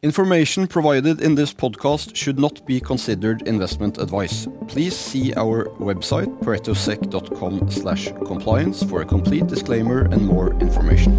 Information provided in this podcast should not be considered investment advice. Please see our website paretosec.com slash compliance for a complete disclaimer and more information.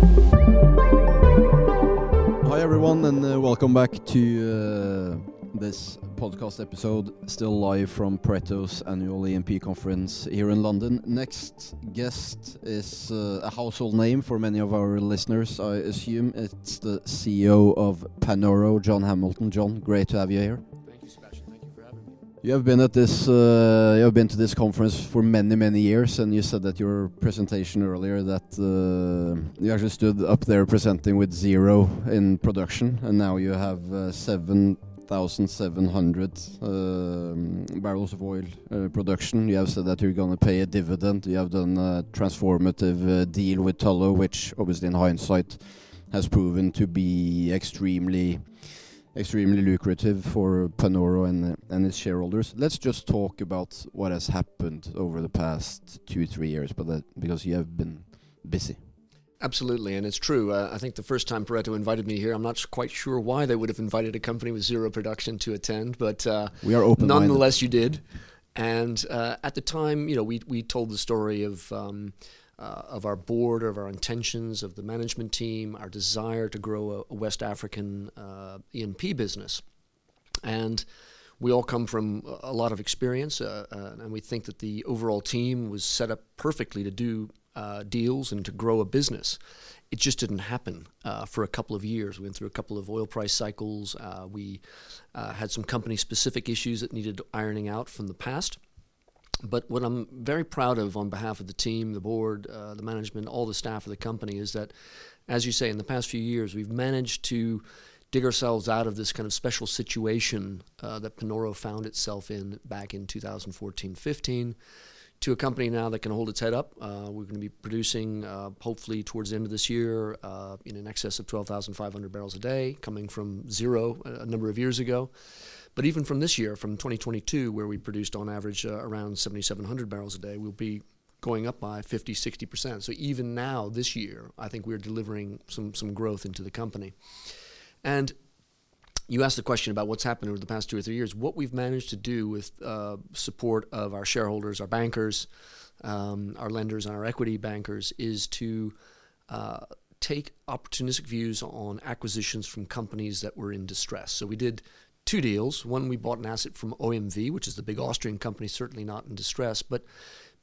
Hi everyone and uh, welcome back to uh, this podcast episode, still live from Pareto's annual E&P conference here in London. Next guest is uh, a household name for many of our listeners, I assume. It's the CEO of Panoro, John Hamilton. John, great to have you here. Thank you, Sebastian. Thank you for having me. You have been at this. Uh, you have been to this conference for many, many years, and you said that your presentation earlier that uh, you actually stood up there presenting with zero in production, and now you have uh, seven 1,700 um, barrels of oil uh, production. You have said that you're going to pay a dividend. You have done a transformative uh, deal with Tullow, which obviously in hindsight has proven to be extremely extremely lucrative for Panoro and and its shareholders. Let's just talk about what has happened over the past two three years, but that because you have been busy. Absolutely, and it's true. Uh, I think the first time Pareto invited me here, I'm not quite sure why they would have invited a company with zero production to attend, but uh, we are open. Nonetheless, you did. And uh, at the time, you know, we we told the story of. Um, uh, of our board, of our intentions, of the management team, our desire to grow a, a West African uh, E&P business, and we all come from a lot of experience, uh, and we think that the overall team was set up perfectly to do uh, deals and to grow a business. It just didn't happen uh, for a couple of years. We went through a couple of oil price cycles. Uh, we uh, had some company specific issues that needed ironing out from the past. But what I'm very proud of on behalf of the team, the board, uh, the management, all the staff of the company is that, as you say, in the past few years, we've managed to dig ourselves out of this kind of special situation uh, that Panoro found itself in back in 2014 15 to a company now that can hold its head up. Uh, we're going to be producing, uh, hopefully, towards the end of this year, uh, in an excess of 12,500 barrels a day, coming from zero a number of years ago. But even from this year, from 2022, where we produced on average uh, around 7,700 barrels a day, we'll be going up by 50, 60%. So even now, this year, I think we're delivering some, some growth into the company. And you asked the question about what's happened over the past two or three years. What we've managed to do with uh, support of our shareholders, our bankers, um, our lenders, and our equity bankers is to uh, take opportunistic views on acquisitions from companies that were in distress. So we did two deals. One, we bought an asset from OMV, which is the big Austrian company, certainly not in distress, but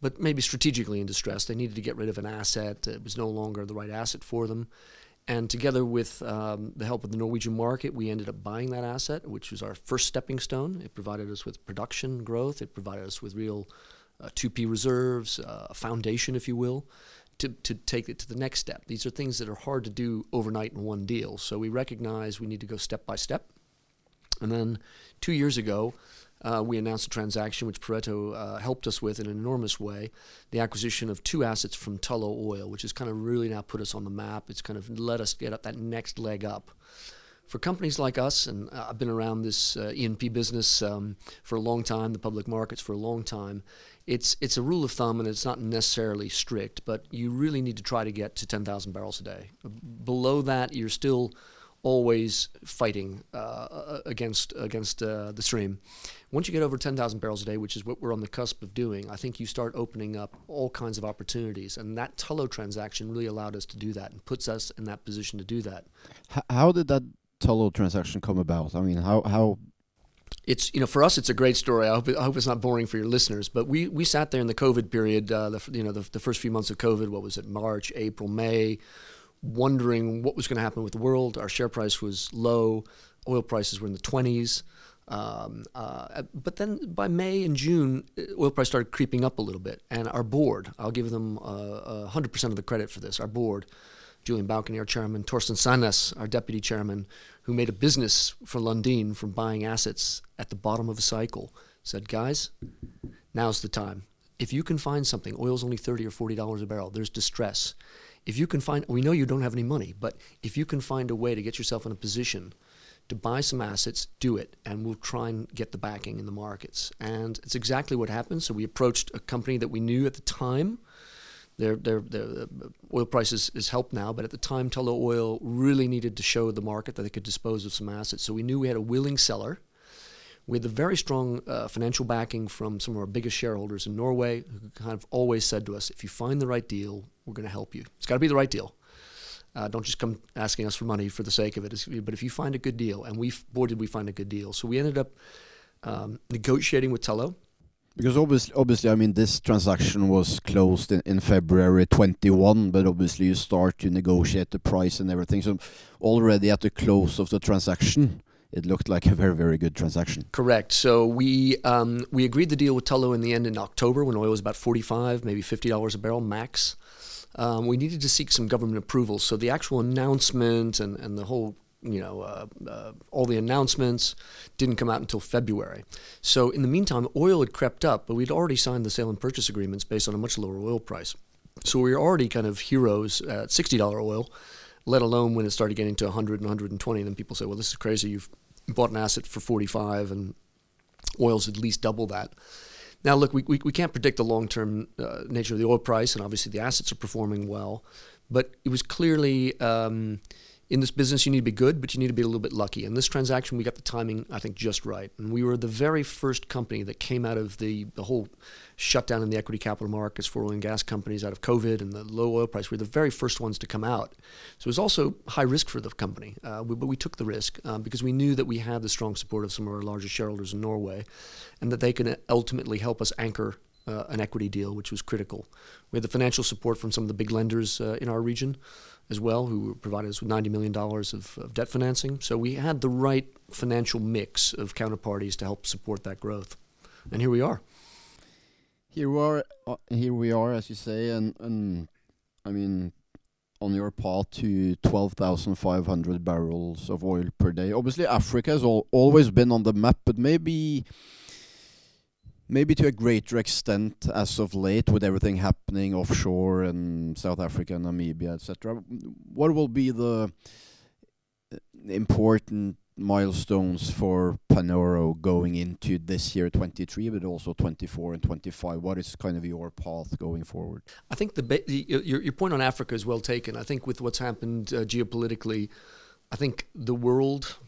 but maybe strategically in distress. They needed to get rid of an asset. It was no longer the right asset for them. And together with um, the help of the Norwegian market, we ended up buying that asset, which was our first stepping stone. It provided us with production growth, it provided us with real uh, 2P reserves, uh, a foundation, if you will, to, to take it to the next step. These are things that are hard to do overnight in one deal. So we recognize we need to go step by step. And then two years ago, uh, we announced a transaction which Pareto uh, helped us with in an enormous way the acquisition of two assets from Tullow Oil, which has kind of really now put us on the map. It's kind of let us get up that next leg up. For companies like us, and I've been around this uh, E&P business um, for a long time, the public markets for a long time, it's, it's a rule of thumb and it's not necessarily strict, but you really need to try to get to 10,000 barrels a day. Below that, you're still always fighting uh, against against uh, the stream. Once you get over 10,000 barrels a day, which is what we're on the cusp of doing, I think you start opening up all kinds of opportunities. And that Tullow transaction really allowed us to do that and puts us in that position to do that. How did that Tullow transaction come about? I mean, how how it's you know for us it's a great story. I hope, I hope it's not boring for your listeners. But we we sat there in the COVID period, uh, the you know the, the first few months of COVID. What was it? March, April, May wondering what was going to happen with the world. Our share price was low, oil prices were in the 20s. Um, uh, but then by May and June, uh, oil price started creeping up a little bit. And our board, I'll give them uh, 100% of the credit for this, our board, Julien Balkany, our chairman, Torstein Sanness, our deputy chairman, who made a business for Lundin from buying assets at the bottom of a cycle, said, guys, now's the time. If you can find something, oil's only 30 or $40 a barrel, there's distress if you can find, we know you don't have any money, but if you can find a way to get yourself in a position to buy some assets, do it, and we'll try and get the backing in the markets. And it's exactly what happened. So we approached a company that we knew at the time Their, their, their uh, oil prices is helped now, but at the time, Tullow Oil really needed to show the market that they could dispose of some assets. So we knew we had a willing seller. We had a very strong uh, financial backing from some of our biggest shareholders in Norway, who kind of always said to us, "If you find the right deal, we're going to help you. It's got to be the right deal. Uh, don't just come asking us for money for the sake of it. It's, but if you find a good deal, and we, boy, did we find a good deal. So we ended up um, negotiating with Tullow. because obviously, obviously, I mean, this transaction was closed in, in February 21, but obviously you start to negotiate the price and everything. So already at the close of the transaction, it looked like a very, very good transaction. Correct. So we um, we agreed the deal with Tullow in the end in October when oil was about 45, maybe $50 a barrel max. Um, we needed to seek some government approval. So the actual announcement and, and the whole you know, uh, uh, all the announcements didn't come out until February. So in the meantime, oil had crept up, but we'd already signed the sale and purchase agreements based on a much lower oil price. So we were already kind of heroes at $60 oil, let alone when it started getting to 100 and 120. And then people say, well, this is crazy. You've bought an asset for 45 and oil's at least double that. Now, look, we, we, we can't predict the long term uh, nature of the oil price, and obviously the assets are performing well. But it was clearly. Um, in this business, you need to be good, but you need to be a little bit lucky. In this transaction, we got the timing, I think, just right. And we were the very first company that came out of the, the whole shutdown in the equity capital markets for oil and gas companies out of COVID and the low oil price. We were the very first ones to come out. So it was also high risk for the company, uh, we, but we took the risk uh, because we knew that we had the strong support of some of our largest shareholders in Norway and that they could ultimately help us anchor uh, an equity deal, which was critical. We had the financial support from some of the big lenders uh, in our region as well, who provided us with $90 million of, of, debt financing. So we had the right financial mix of counterparties to help support that growth. And here we are. Here we are, uh, here we are as you say, and, and I mean, on your path to 12,500 barrels of oil per day. Obviously, Africa has al always been on the map, but maybe maybe to a greater extent as of late with everything happening offshore in South Africa, Namibia, etc. What will be the uh, important milestones for Panoro going into this year 23 but also 24 and 25 what is kind of your path going forward? I think the, the your, your point on africa is well taken. I think with what's happened uh, geopolitically i think the world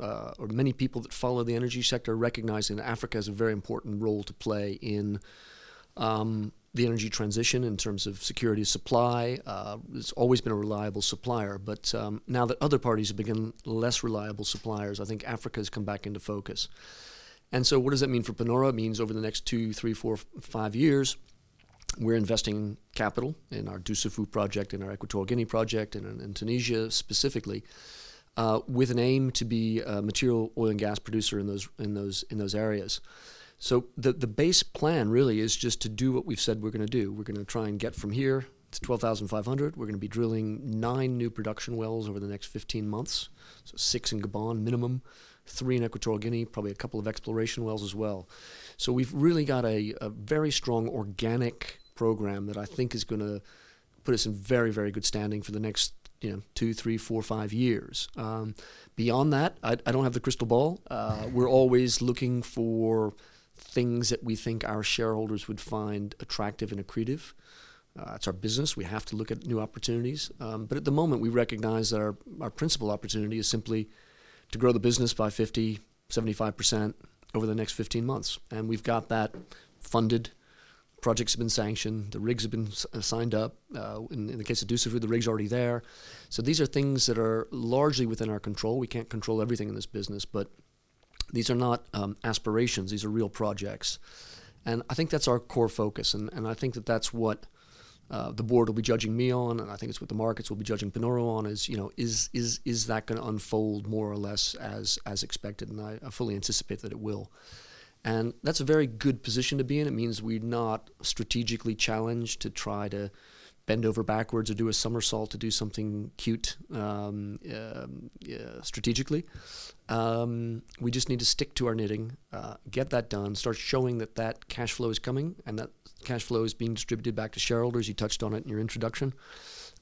uh, or many people that follow the energy sector recognize that Africa has a very important role to play in um, the energy transition in terms of security of supply. Uh, it's always been a reliable supplier, but um, now that other parties have become less reliable suppliers, I think Africa has come back into focus. And so, what does that mean for Panoro? It means over the next two, three, four, five years, we're investing capital in our Dussafu project, in our Equatorial Guinea project, and in, in Tunisia specifically uh, with an aim to be a material oil and gas producer in those in those in those areas. So the the base plan really is just to do what we've said we're going to do. We're going to try and get from here to 12,500. We're going to be drilling nine new production wells over the next 15 months. So six in Gabon minimum, three in Equatorial Guinea, probably a couple of exploration wells as well. So we've really got a, a very strong organic program that I think is going to put us in very, very good standing for the next you know two, three, four, five years. Um, beyond that, I, I, don't have the crystal ball. Uh, we're always looking for things that we think our shareholders would find attractive and accretive. Uh, it's our business. We have to look at new opportunities. Um, but at the moment, we recognize that our, our principal opportunity is simply to grow the business by 50, 75% over the next 15 months. And we've got that funded projects have been sanctioned, the rigs have been uh, signed up. Uh, in, in, the case of Dussafu, the rig's already there. So these are things that are largely within our control. We can't control everything in this business, but these are not um, aspirations. These are real projects. And I think that's our core focus. And, and I think that that's what uh, the board will be judging me on, and I think it's what the markets will be judging Panoro on. Is you know is is is that going to unfold more or less as as expected? And I, I fully anticipate that it will. And that's a very good position to be in. It means we're not strategically challenged to try to bend over backwards or do a somersault to do something cute um, uh, strategically. Um, we just need to stick to our knitting, uh, get that done, start showing that that cash flow is coming and that cash flow is being distributed back to shareholders. You touched on it in your introduction.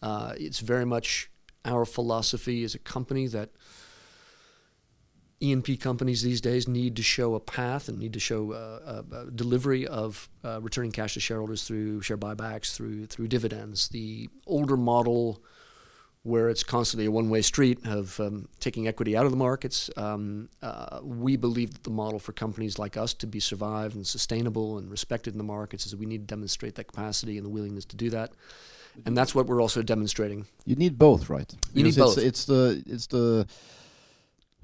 Uh, it's very much our philosophy as a company that E&P companies these days need to show a path and need to show uh, a, a delivery of uh, returning cash to shareholders through share buybacks, through through dividends. The older model, where it's constantly a one-way street of um, taking equity out of the markets, um, uh, we believe that the model for companies like us to be survived and sustainable and respected in the markets is that we need to demonstrate that capacity and the willingness to do that and that's what we're also demonstrating. You need both, right? You because need both. It's, it's the it's the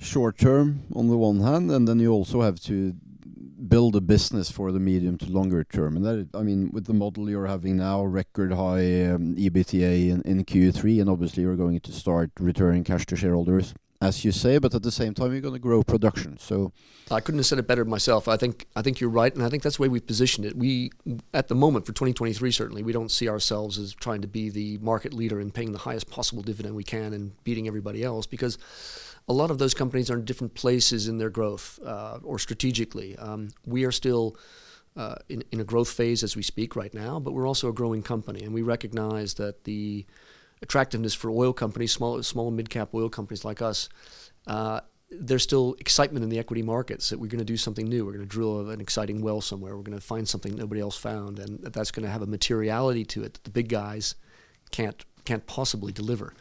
short term on the one hand, and then you also have to build a business for the medium to longer term. And that, I mean, with the model you're having now, record high um, EBITDA in, in Q3, and obviously you're going to start returning cash to shareholders, as you say. But at the same time, you're going to grow production. So I couldn't have said it better myself. I think I think you're right, and I think that's the way we've positioned it. We, at the moment, for 2023, certainly, we don't see ourselves as trying to be the market leader and paying the highest possible dividend we can and beating everybody else because a lot of those companies are in different places in their growth uh, or strategically. Um, we are still uh, in, in a growth phase as we speak right now, but we're also a growing company, and we recognize that the attractiveness for oil companies, small, small mid cap oil companies like us, uh, there's still excitement in the equity markets that we're going to do something new. We're going to drill an exciting well somewhere. We're going to find something nobody else found, and that's going to have a materiality to it that the big guys can't can't possibly deliver.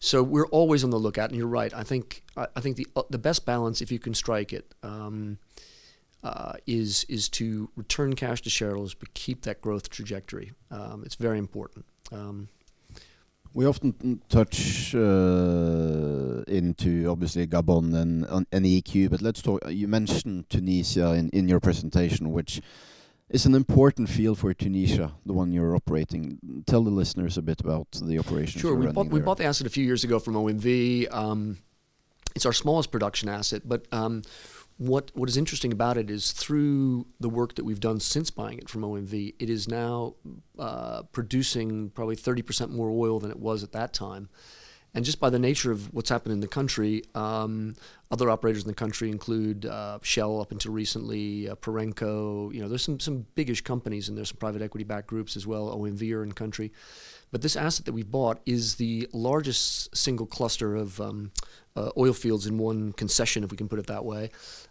So we're always on the lookout, and you're right. I think I, think the uh, the best balance, if you can strike it, um, uh, is is to return cash to shareholders, but keep that growth trajectory. Um, it's very important. Um, we often touch uh, into obviously Gabon and, and EQ, but let's talk. You mentioned Tunisia in, in your presentation, which is an important field for Tunisia, the one you're operating. Tell the listeners a bit about the operation. Sure, we bought, we bought the asset a few years ago from OMV. Um, it's our smallest production asset, but um, what what is interesting about it is through the work that we've done since buying it from OMV, it is now uh, producing probably 30% more oil than it was at that time. And just by the nature of what's happened in the country, um, other operators in the country include uh, Shell up until recently, uh, Perenco. You know, there's some some biggish companies and there's some private equity backed groups as well. OMV are in country, but this asset that we bought is the largest single cluster of um, uh, oil fields in one concession, if we can put it that way,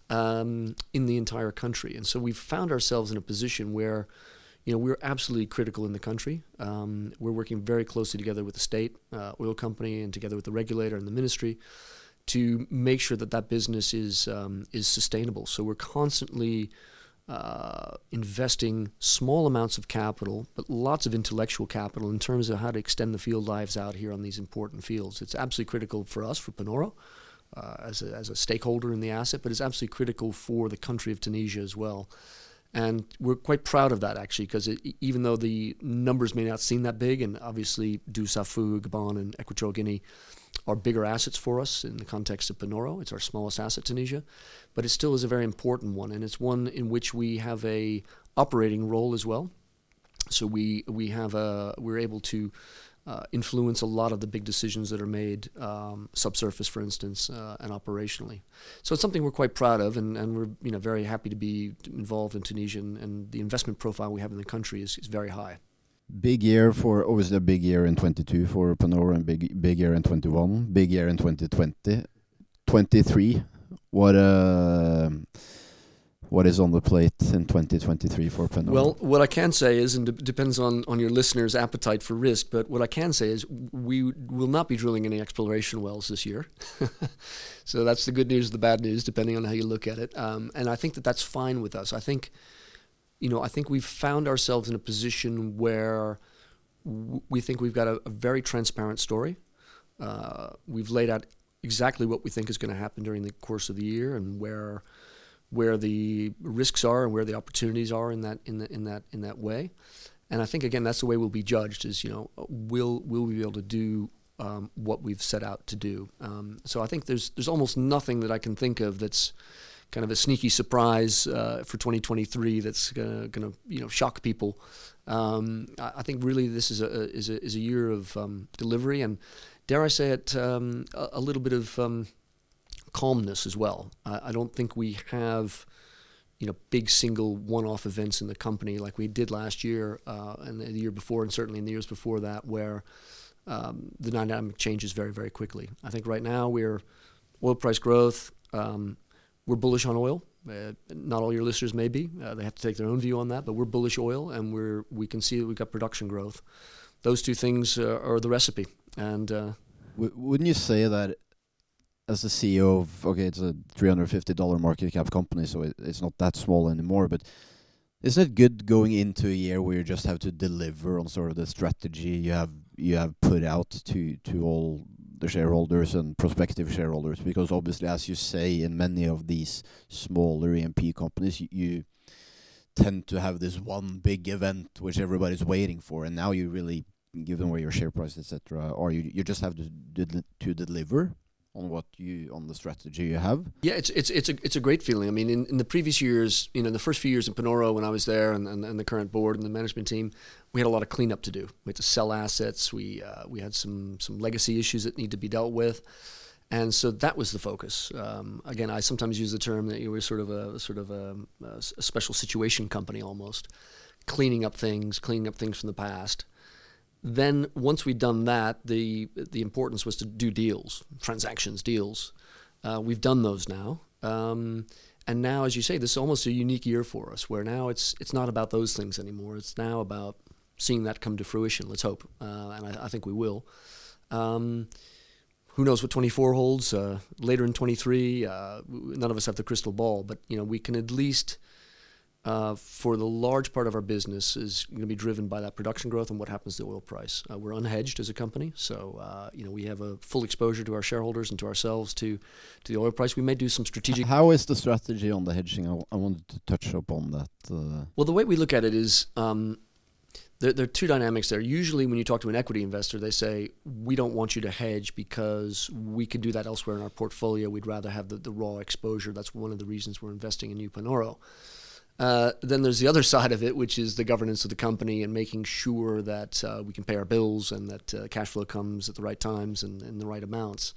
um, in the entire country. And so we've found ourselves in a position where you know, we're absolutely critical in the country. Um, we're working very closely together with the state uh, oil company and together with the regulator and the ministry to make sure that that business is um, is sustainable. So we're constantly uh, investing small amounts of capital, but lots of intellectual capital in terms of how to extend the field lives out here on these important fields. It's absolutely critical for us, for Panoro, uh, as, a, as a stakeholder in the asset, but it's absolutely critical for the country of Tunisia as well. And we're quite proud of that actually, because even though the numbers may not seem that big, and obviously Dussafu, Gabon, and Equatorial Guinea are bigger assets for us in the context of Panoro. It's our smallest asset, Tunisia, but it still is a very important one, and it's one in which we have a operating role as well. So we we have a we're able to uh, influence a lot of the big decisions that are made um, subsurface, for instance, uh, and operationally. So it's something we're quite proud of, and, and we're you know very happy to be involved in Tunisia, and, and the investment profile we have in the country is, is very high. Big year for obviously a big year in 22 for Panoro, and big big year in 21, big year in 2020, 23. What uh what is on the plate in 2023 for Panoro? Well, what I can say is, and it depends on, on your listeners' appetite for risk, but what I can say is we will not be drilling any exploration wells this year. so that's the good news, the bad news, depending on how you look at it. Um, and I think that that's fine with us. I think, you know, I think we've found ourselves in a position where w- we think we've got a, a very transparent story. Uh, we've laid out exactly what we think is going to happen during the course of the year and where where the risks are and where the opportunities are in that in, the, in that in that way. And I think again that's the way we'll be judged is you know will will we be able to do um, what we've set out to do. Um, so I think there's there's almost nothing that I can think of that's kind of a sneaky surprise uh, for 2023 that's gonna, gonna you know shock people. Um, I, I, think really this is a is a, is a year of um, delivery and dare I say it um, a, a, little bit of um, calmness as well. I, I don't think we have you know big single one-off events in the company like we did last year uh, and the year before, and certainly in the years before that, where um, the dynamic changes very very quickly. I think right now we're oil price growth, Um, we're bullish on oil. Uh, not all your listeners may be. Uh, they have to take their own view on that, but we're bullish oil, and we're we can see that we've got production growth. Those two things uh, are the recipe. And uh, w- wouldn't you say that as the CEO of okay, it's a three hundred fifty dollar market cap company, so it, it's not that small anymore, but isn't it good going into a year where you just have to deliver on sort of the strategy you have you have put out to to all the shareholders and prospective shareholders? Because obviously, as you say, in many of these smaller E&P companies, you, you tend to have this one big event which everybody's waiting for, and now you really, given where your share price, etc., or you you just have to to deliver on what you on the strategy you have? Yeah, it's it's it's a it's a great feeling. I mean, in, in the previous years, you know, the first few years in Panoro when I was there, and, and, and, the current board and the management team, we had a lot of cleanup to do. We had to sell assets. We uh, we had some some legacy issues that need to be dealt with, and so that was the focus. Um, again, I sometimes use the term that you were sort of a sort of a, a special situation company almost, cleaning up things, cleaning up things from the past then once we'd done that, the the importance was to do deals, transactions, deals. Uh, we've done those now, um, and now, as you say, this is almost a unique year for us, where now it's it's not about those things anymore. It's now about seeing that come to fruition. Let's hope, uh, and I, I, think we will. Um, who knows what 24 holds uh, later in 23? Uh, none of us have the crystal ball, but you know we can at least uh, for the large part of our business is going to be driven by that production growth and what happens to the oil price. Uh, we're unhedged as a company, so uh, you know we have a full exposure to our shareholders and to ourselves to to the oil price. We may do some strategic. How is the strategy on the hedging? I, I wanted to touch upon that. Uh. Well, the way we look at it is. Um, there, there, are two dynamics there. Usually, when you talk to an equity investor, they say, We don't want you to hedge because we could do that elsewhere in our portfolio. We'd rather have the, the raw exposure. That's one of the reasons we're investing in New Panoro. Uh, then there's the other side of it, which is the governance of the company and making sure that uh, we can pay our bills and that uh, cash flow comes at the right times and in the right amounts.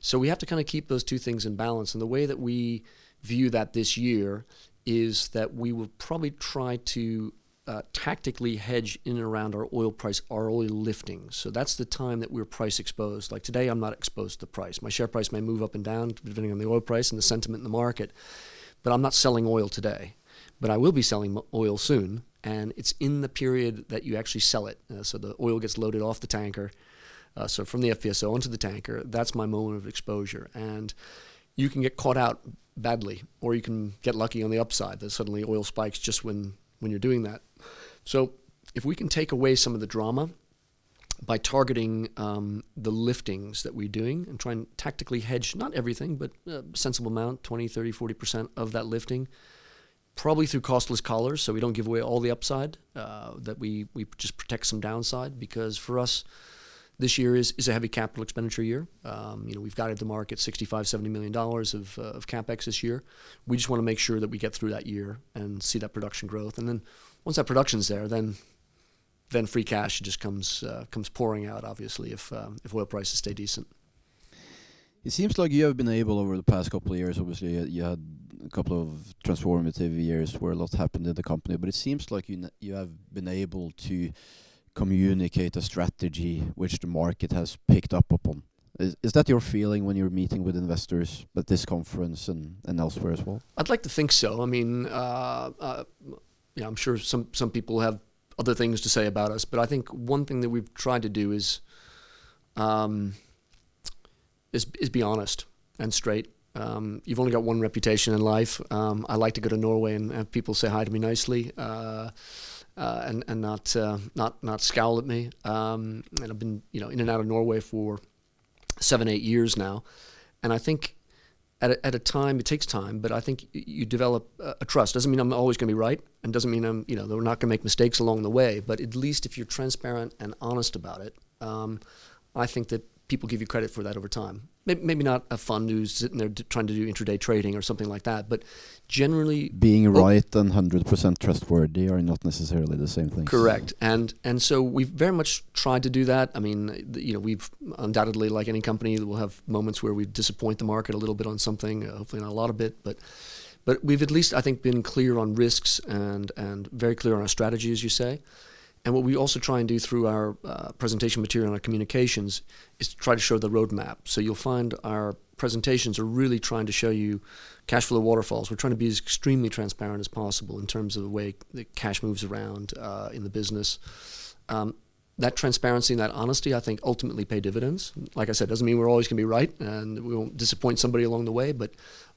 So we have to kind of keep those two things in balance. And the way that we view that this year is that we will probably try to uh, tactically hedge in and around our oil price, our oil lifting. So that's the time that we're price exposed. Like today, I'm not exposed to the price. My share price may move up and down depending on the oil price and the sentiment in the market, but I'm not selling oil today but I will be selling oil soon, and it's in the period that you actually sell it. Uh, so the oil gets loaded off the tanker. Uh, so from the FPSO onto the tanker, that's my moment of exposure. And you can get caught out badly, or you can get lucky on the upside that suddenly oil spikes just when, when you're doing that. So if we can take away some of the drama by targeting um, the liftings that we're doing and try and tactically hedge, not everything, but a sensible amount, 20, 30, 40% of that lifting, probably through costless collars, so we don't give away all the upside. Uh, that we we just protect some downside because for us, this year is, is a heavy capital expenditure year. Um, you know, we've guided the market 65, 70 million dollars of, uh, of capex this year. We just want to make sure that we get through that year and see that production growth. And then once that production's there, then then free cash just comes uh, comes pouring out. Obviously, if um, if oil prices stay decent. It seems like you have been able over the past couple of years. Obviously, you had a couple of transformative years where a lot happened in the company, but it seems like you you have been able to communicate a strategy which the market has picked up upon. Is, is that your feeling when you're meeting with investors at this conference and, and elsewhere as well? I'd like to think so. I mean, uh, uh, yeah, I'm sure some some people have other things to say about us, but I think one thing that we've tried to do is um, is is be honest and straight. Um, you've only got one reputation in life. Um, I like to go to Norway and have people say hi to me nicely. Uh, uh, and and not uh, not not scowl at me. Um, and I've been you know in and out of Norway for seven eight years now, and I think at a, at a time it takes time, but I think you develop a, a trust. Doesn't mean I'm always going to be right, and doesn't mean I'm you know we're not going to make mistakes along the way. But at least if you're transparent and honest about it, um, I think that people give you credit for that over time. Maybe, maybe not a fund who's sitting there trying to do intraday trading or something like that, but generally being right and hundred percent trustworthy are not necessarily the same thing. Correct, and and so we've very much tried to do that. I mean, you know, we've undoubtedly, like any company, we'll have moments where we disappoint the market a little bit on something. Uh, hopefully, not a lot of bit, but but we've at least I think been clear on risks and and very clear on our strategy, as you say And what we also try and do through our uh, presentation material and our communications is to try to show the roadmap. So you'll find our presentations are really trying to show you cash flow waterfalls. We're trying to be as extremely transparent as possible in terms of the way the cash moves around uh, in the business. Um, that transparency and that honesty, I think, ultimately pay dividends. Like I said, doesn't mean we're always going to be right and we won't disappoint somebody along the way, but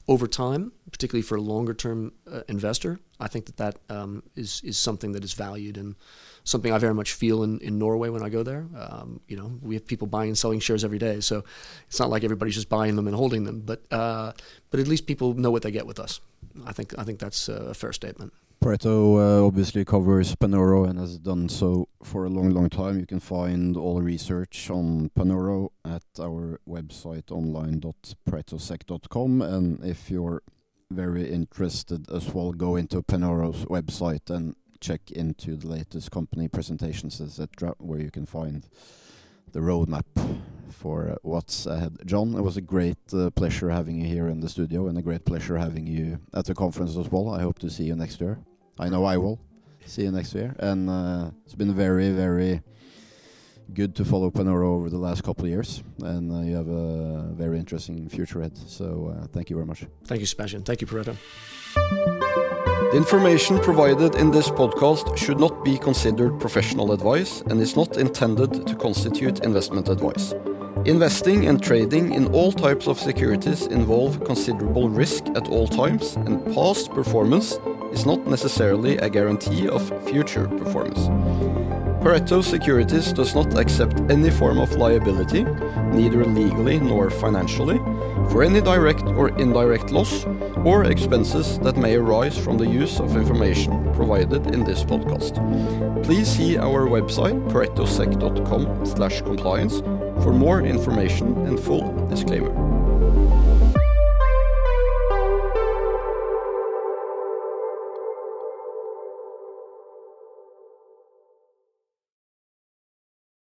over time, particularly for a longer term uh, investor, I think that that um, is is something that is valued and something I very much feel in, in Norway when I go there. Um, you know, we have people buying and selling shares every day, so it's not like everybody's just buying them and holding them, but uh, but at least people know what they get with us. I think I think that's a fair statement. Pareto uh, obviously covers Panoro and has done so for a long, long time. You can find all research on Panoro at our website online.paretosec.com. And if you're very interested as well, go into Panoro's website and check into the latest company presentations, etc., where you can find the roadmap for uh, what's ahead. John, it was a great uh, pleasure having you here in the studio and a great pleasure having you at the conference as well. I hope to see you next year. I know I will. See you next year. And uh, it's been very, very good to follow Panoro over the last couple of years. And uh, you have a very interesting future ahead. So thank you very much. Thank you, Sebastian. Thank you, Pareto. The information provided in this podcast should not be considered professional advice and is not intended to constitute investment advice. Investing and trading in all types of securities involve considerable risk at all times, and past performance is not necessarily a guarantee of future performance. Pareto Securities does not accept any form of liability, neither legally nor financially, for any direct or indirect loss or expenses that may arise from the use of information provided in this podcast. Please see our website paretosec.com/compliance for more information and full disclaimer.